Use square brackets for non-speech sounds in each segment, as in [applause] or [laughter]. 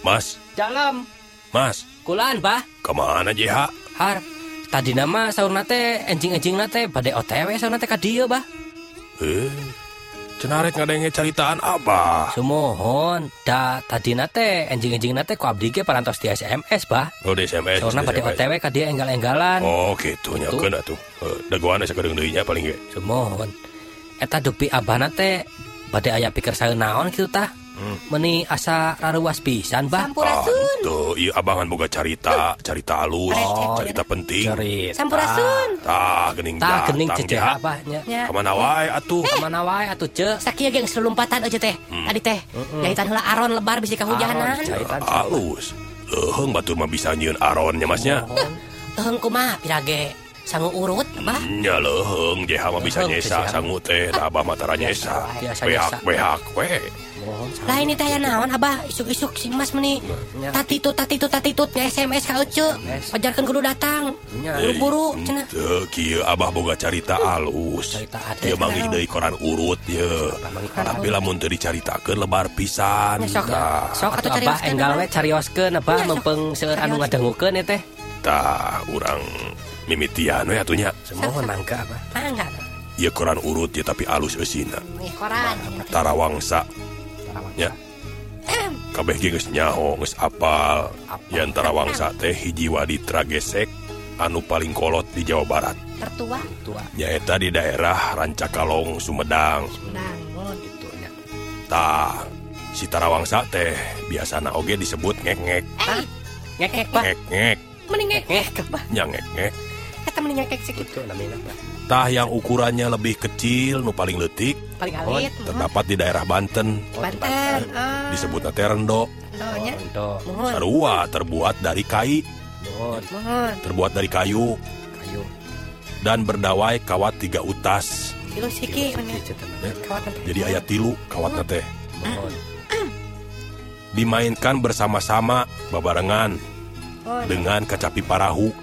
Mas. Dalam. Mas. Kulaan bah kemana jiha har tadi nama saur nate enjing enjing nate badai otw saur nate kadio bah eh cenarek ngadenge caritaan abah. Sumohon da tadi nate enjing enjing nate ku abdi ge parantos di sms bah oh di sms saurna badai otw kadia enggal enggalan oh gitu nya kan atuh eh, dagoan sakadeng deui nya paling ge. Sumohon. Eta dupi abah nate badai aya pikir saya naon gitu tah? meni asa raruas pisan bah. Sampurasun. Ah, tuh iya abangan boga carita carita alus. Oh, carita penting. Carita. Sampurasun. Tah gening tah gening cecah bah nya. Kemana wae atuh? Eh. Kemana wae atuh ce sakieu geus selumpatan aja teh. Hmm. Tadi teh. Jahitan heula aron lebar bisi kahujanan alus. Leuheung batur mah bisa nyieun aronnya masnya. Leuheung kumaha pirage? sanggu urut Abahnyaleheng Jehama bisa nyesa sanggu teh Abah matara nyesa. Behak behak we. Lain ini tanya naon Abah? Isuk-isuk si mas meni. Tati tut tati Tatitut tatitut tatitut Nge SMS ka Ece Pajarkan kudu datang. Buru-buru cina Kiyo Abah boga carita alus. Kiyo manggih dari koran urut ya Tapi lamun teu dicaritakeun lebar pisan Sok atau Abah enggal we carioskeun Abah mempeng seueur anu ngadangukeun ya teh Tah urang mimitian ya tuhnya semua nangka apa? Ah, nangka Ieu koran urut ya tapi alus esina koran. Tarawangsa. Ya. Kabeh ge geus nyaho geus apal. Ya tarawangsa teh hiji waditra gesek anu paling kolot di Jawa Barat. Tertua? Tua nyaeta di daerah Rancakalong Sumedang. Sumedang oh gitu ya. Tah si tarawangsa teh biasana oge disebut ngek-ngek. Eh. ngek-ngek ngek-ngek. Mending ngek-ngek nyangek-ngek Tah yang ukurannya lebih kecil, nu paling leutik, Paling alit. terdapat di daerah Banten. Banten. Ah. Disebut nate rendo. Mohon. Sarua terbuat dari Mohon. terbuat dari kayu, kayu. dan berdawai kawat tiga utas. Tilu siki mana? Ya. Jadi ayat tilu kawat teh. Mohon. Dimainkan bersama-sama babarengan Mohon. dengan kacapi parahu.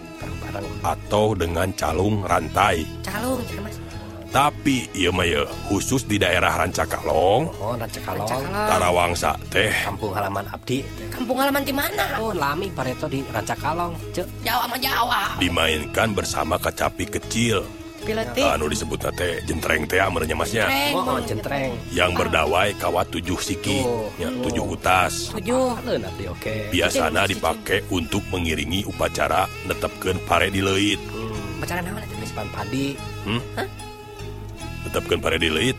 Atau dengan calung rantai. Calung Mas. Tapi ieu mah ye, khusus di daerah Rancakalong, Mohon rancakalong. Rancakalong. Tarawangsa teh Kampung halaman abdi. Kampung halaman di mana? Oh, lami pareto di rancakalong. Cek. Jawa sama Jawa. dimainkan bersama kacapi kecil. Piletik. Anu disebut teh jentreng teh amernya masnya. Centreng. Mohon centreng. Yang berdawai kawat tujuh siki, Oh. ya, tujuh utas. Tujuh. Abdi oke. Biasana dipakai untuk mengiringi upacara netepkeun pare di leuit. Hmm. Pacaran naon eta? Menyimpan padi. Netepkeun pare di leuit,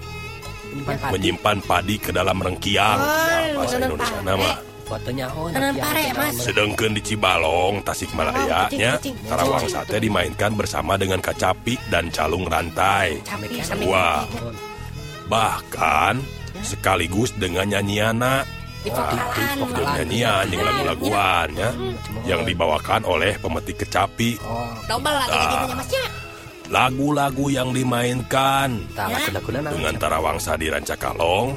Menyimpan padi. menyimpan padi ke dalam rengkiang. Oh, Ya, bahasa Indonesia pare. Fotonya oh. Pare, Mas. Sedangkan di Cibalong, Tasikmalaya, Oh. Tarawangsa teh dimainkan bersama dengan kacapi dan calung rantai. Mohon. Bahkan sekaligus dengan nyanyiana vokalan. Waktu nyanyian yang lagu-laguan ya, yang dibawakan oleh pemetik kecapi. Oh, Ah. gitu Masnya. Lagu-lagu yang dimainkan lagu-laguna dengan Tarawangsa di Rancakalong,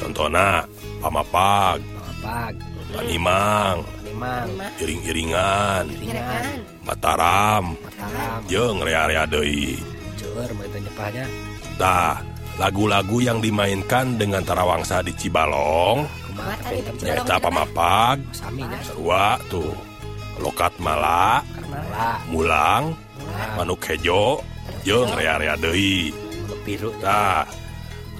contohna Pamapag, apa? Panimang, Animang, Lima. Iring-iringan, Iringan. Mataram, Mataram, jeung rea-rea deui. Jeur nyepahnya. Tah, lagu-lagu yang dimainkan dengan Tarawangsa di Cibalong, nyaeta Pamapag, Sarua tuh, Lokat Mala, Mulang, Manuk Hejo, jeung rea-rea deui. biru. Nah,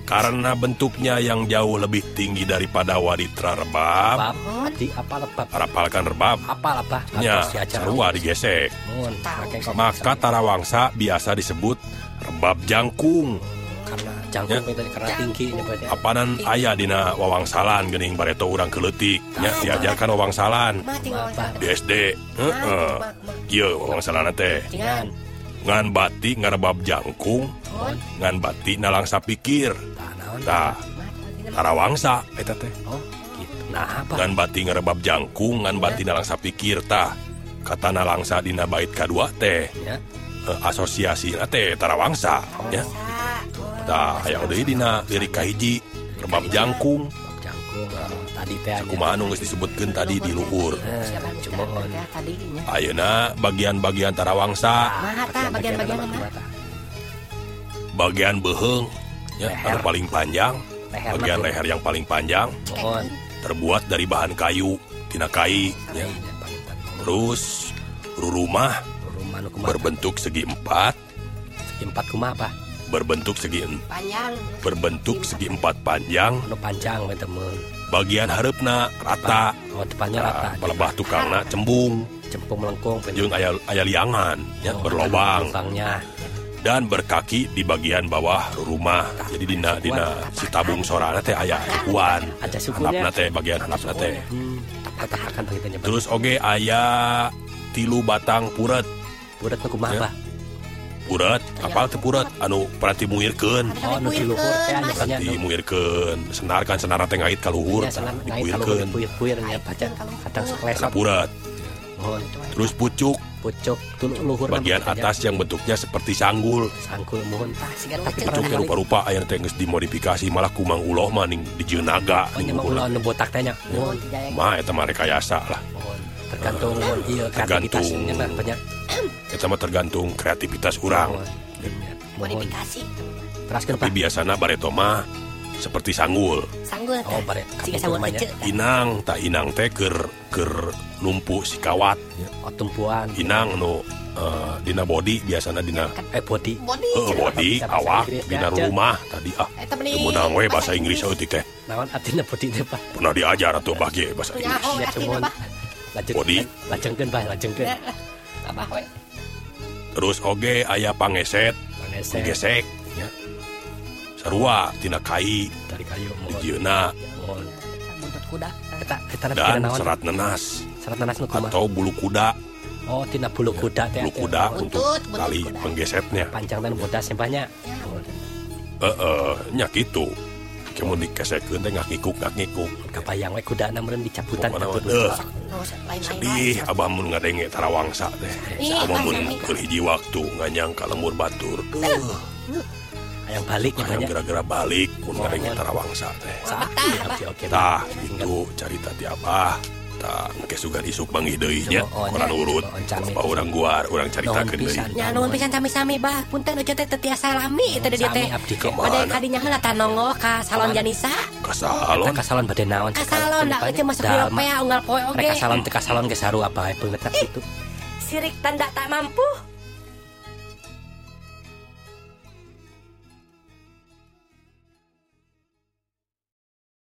karena bentuknya yang jauh lebih tinggi daripada waditra rebab, apa lebab harapalkan rebab, apa lebah nya sarua digesek. Maka tarawangsa biasa disebut rebab jangkung. karena jangkung Ya. itu karena tinggi nyebutnya Apanan aya dina wawangsalan geuning bareto urang keleutik, nya diajarkan wawangsalan. Apa? di SD. Heeh. Kieu wawangsalan teh. Ngan bati ngarebab jangkung, ngan bati nalangsa pikir Tarawangsa eta pikirtah oh, Karawangsa ngan bati ngerebab jangkung ngan bati nalangsa pikir pikirtah kata nalangsa Dina bait kadua teh. Teh asosiasi teh Tarawangsa oh, ya. Tah, yatah Dina lirik Kahiji rebab jangkung. Kumanung disebutkan tadi di Luhur. Eh, Ayeuna bagian-bagian Tarawangsa. Bagian-bagian bagian beheung ya Leher. anu paling panjang Leher bagian leher yang paling panjang mohon terbuat dari bahan kayu tina kai ya. Iya, terus rumah berbentuk segi empat Segi empat kumaha apa? berbentuk segi Panjang. berbentuk segi empat panjang Nu panjang we temen. bagian harapna rata Oh depannya rata. nah, pelebah tukangna cembung Cempung melengkung. pe. jeung aya aya liangan ya Oh, berlobang Lubangnya. dan berkaki di bagian bawah rumah. Jadi Dina Dina si tabung sorana teh ayah kuan handapna teh bagian handapna teh. Terus oge ayah tilu batang puret. Puret nu kumaha ya? puret kapal teh puret? Anu perhati muirkeun oh anu di luhur teh anu perhati muirkeun senar kan senar teh ngait ka luhur. Dipuirkeun puir-puir nya baca kadang sekleset puret. Oh, Terus pucuk. Pucuk tuh luhur bagian atas yang bentuknya seperti sanggul sangkul mohon Sigan Tapi pucuk. pernah pucuk kali. rupa-rupa aya teh geus dimodifikasi malah ku Mang Uloh mah ning di Jeunaga Oh, ning ulah nu botak teh nya. Mohon, mah eta mah rekayasa lah. Tergantung mohon ieu Tergantung. kreativitasnya nah banyak. eta mah tergantung kreativitas urang Mohon. Modifikasi. Terus kenapa? tapi biasana bareto mah seperti sanggul. Sanggul. Oh, inang tak inang teker si kawat. Sikawat oh, tumpuan. Inang no uh, eh, Dina body biasanya Dina eh, body body, uh, eh, body awak Dina rumah tadi ah. Menang we bahasa Inggris teh. Naon atina body teh Pak? Pernah diajar atau bagi bahasa Inggris. ya cuman body lajengkeun bah. Lajengkeun terus oge ayah pangeset. Pangesek sarua tina Kai. Serat nenas atau bulu kuda. Oh tina bulu kuda ya, kuda untuk kali penggesetnya. Panjang dan kuda simpanya eh uh, nyak itu kamu dikesekeun teh ngakikuk ngakikuk. Kapayang we kuda na meureun dicabutan eh, oh, uh, sedih. abah mun ngadenge tarawangsa teh. Mun [laughs] keur hiji waktu nganyang ka lembur batur. Uh. Yang hayang banyak. gara-gara balik mun ngadenge tarawangsa teh Sakti, oke oke. tah itu carita ti abah tah engke sugan isuk manggih deui nya Oh, oh, orang nya. urut Oh, apa urang guar urang Nuhun caritakeun deui pisan. Ya nuhun pisan sami-sami bah. Punten aja teh teu tiasa lami teh dia teh. ke? Pada kadinya heula tanongo ka salon Janisa. ka Kita salon ka salon bade naon? Ka salon da itu masuk Europea unggal poe oge. Mereka salon teh ka salon ge saru apa pengetak itu. Sirik tanda tak mampu.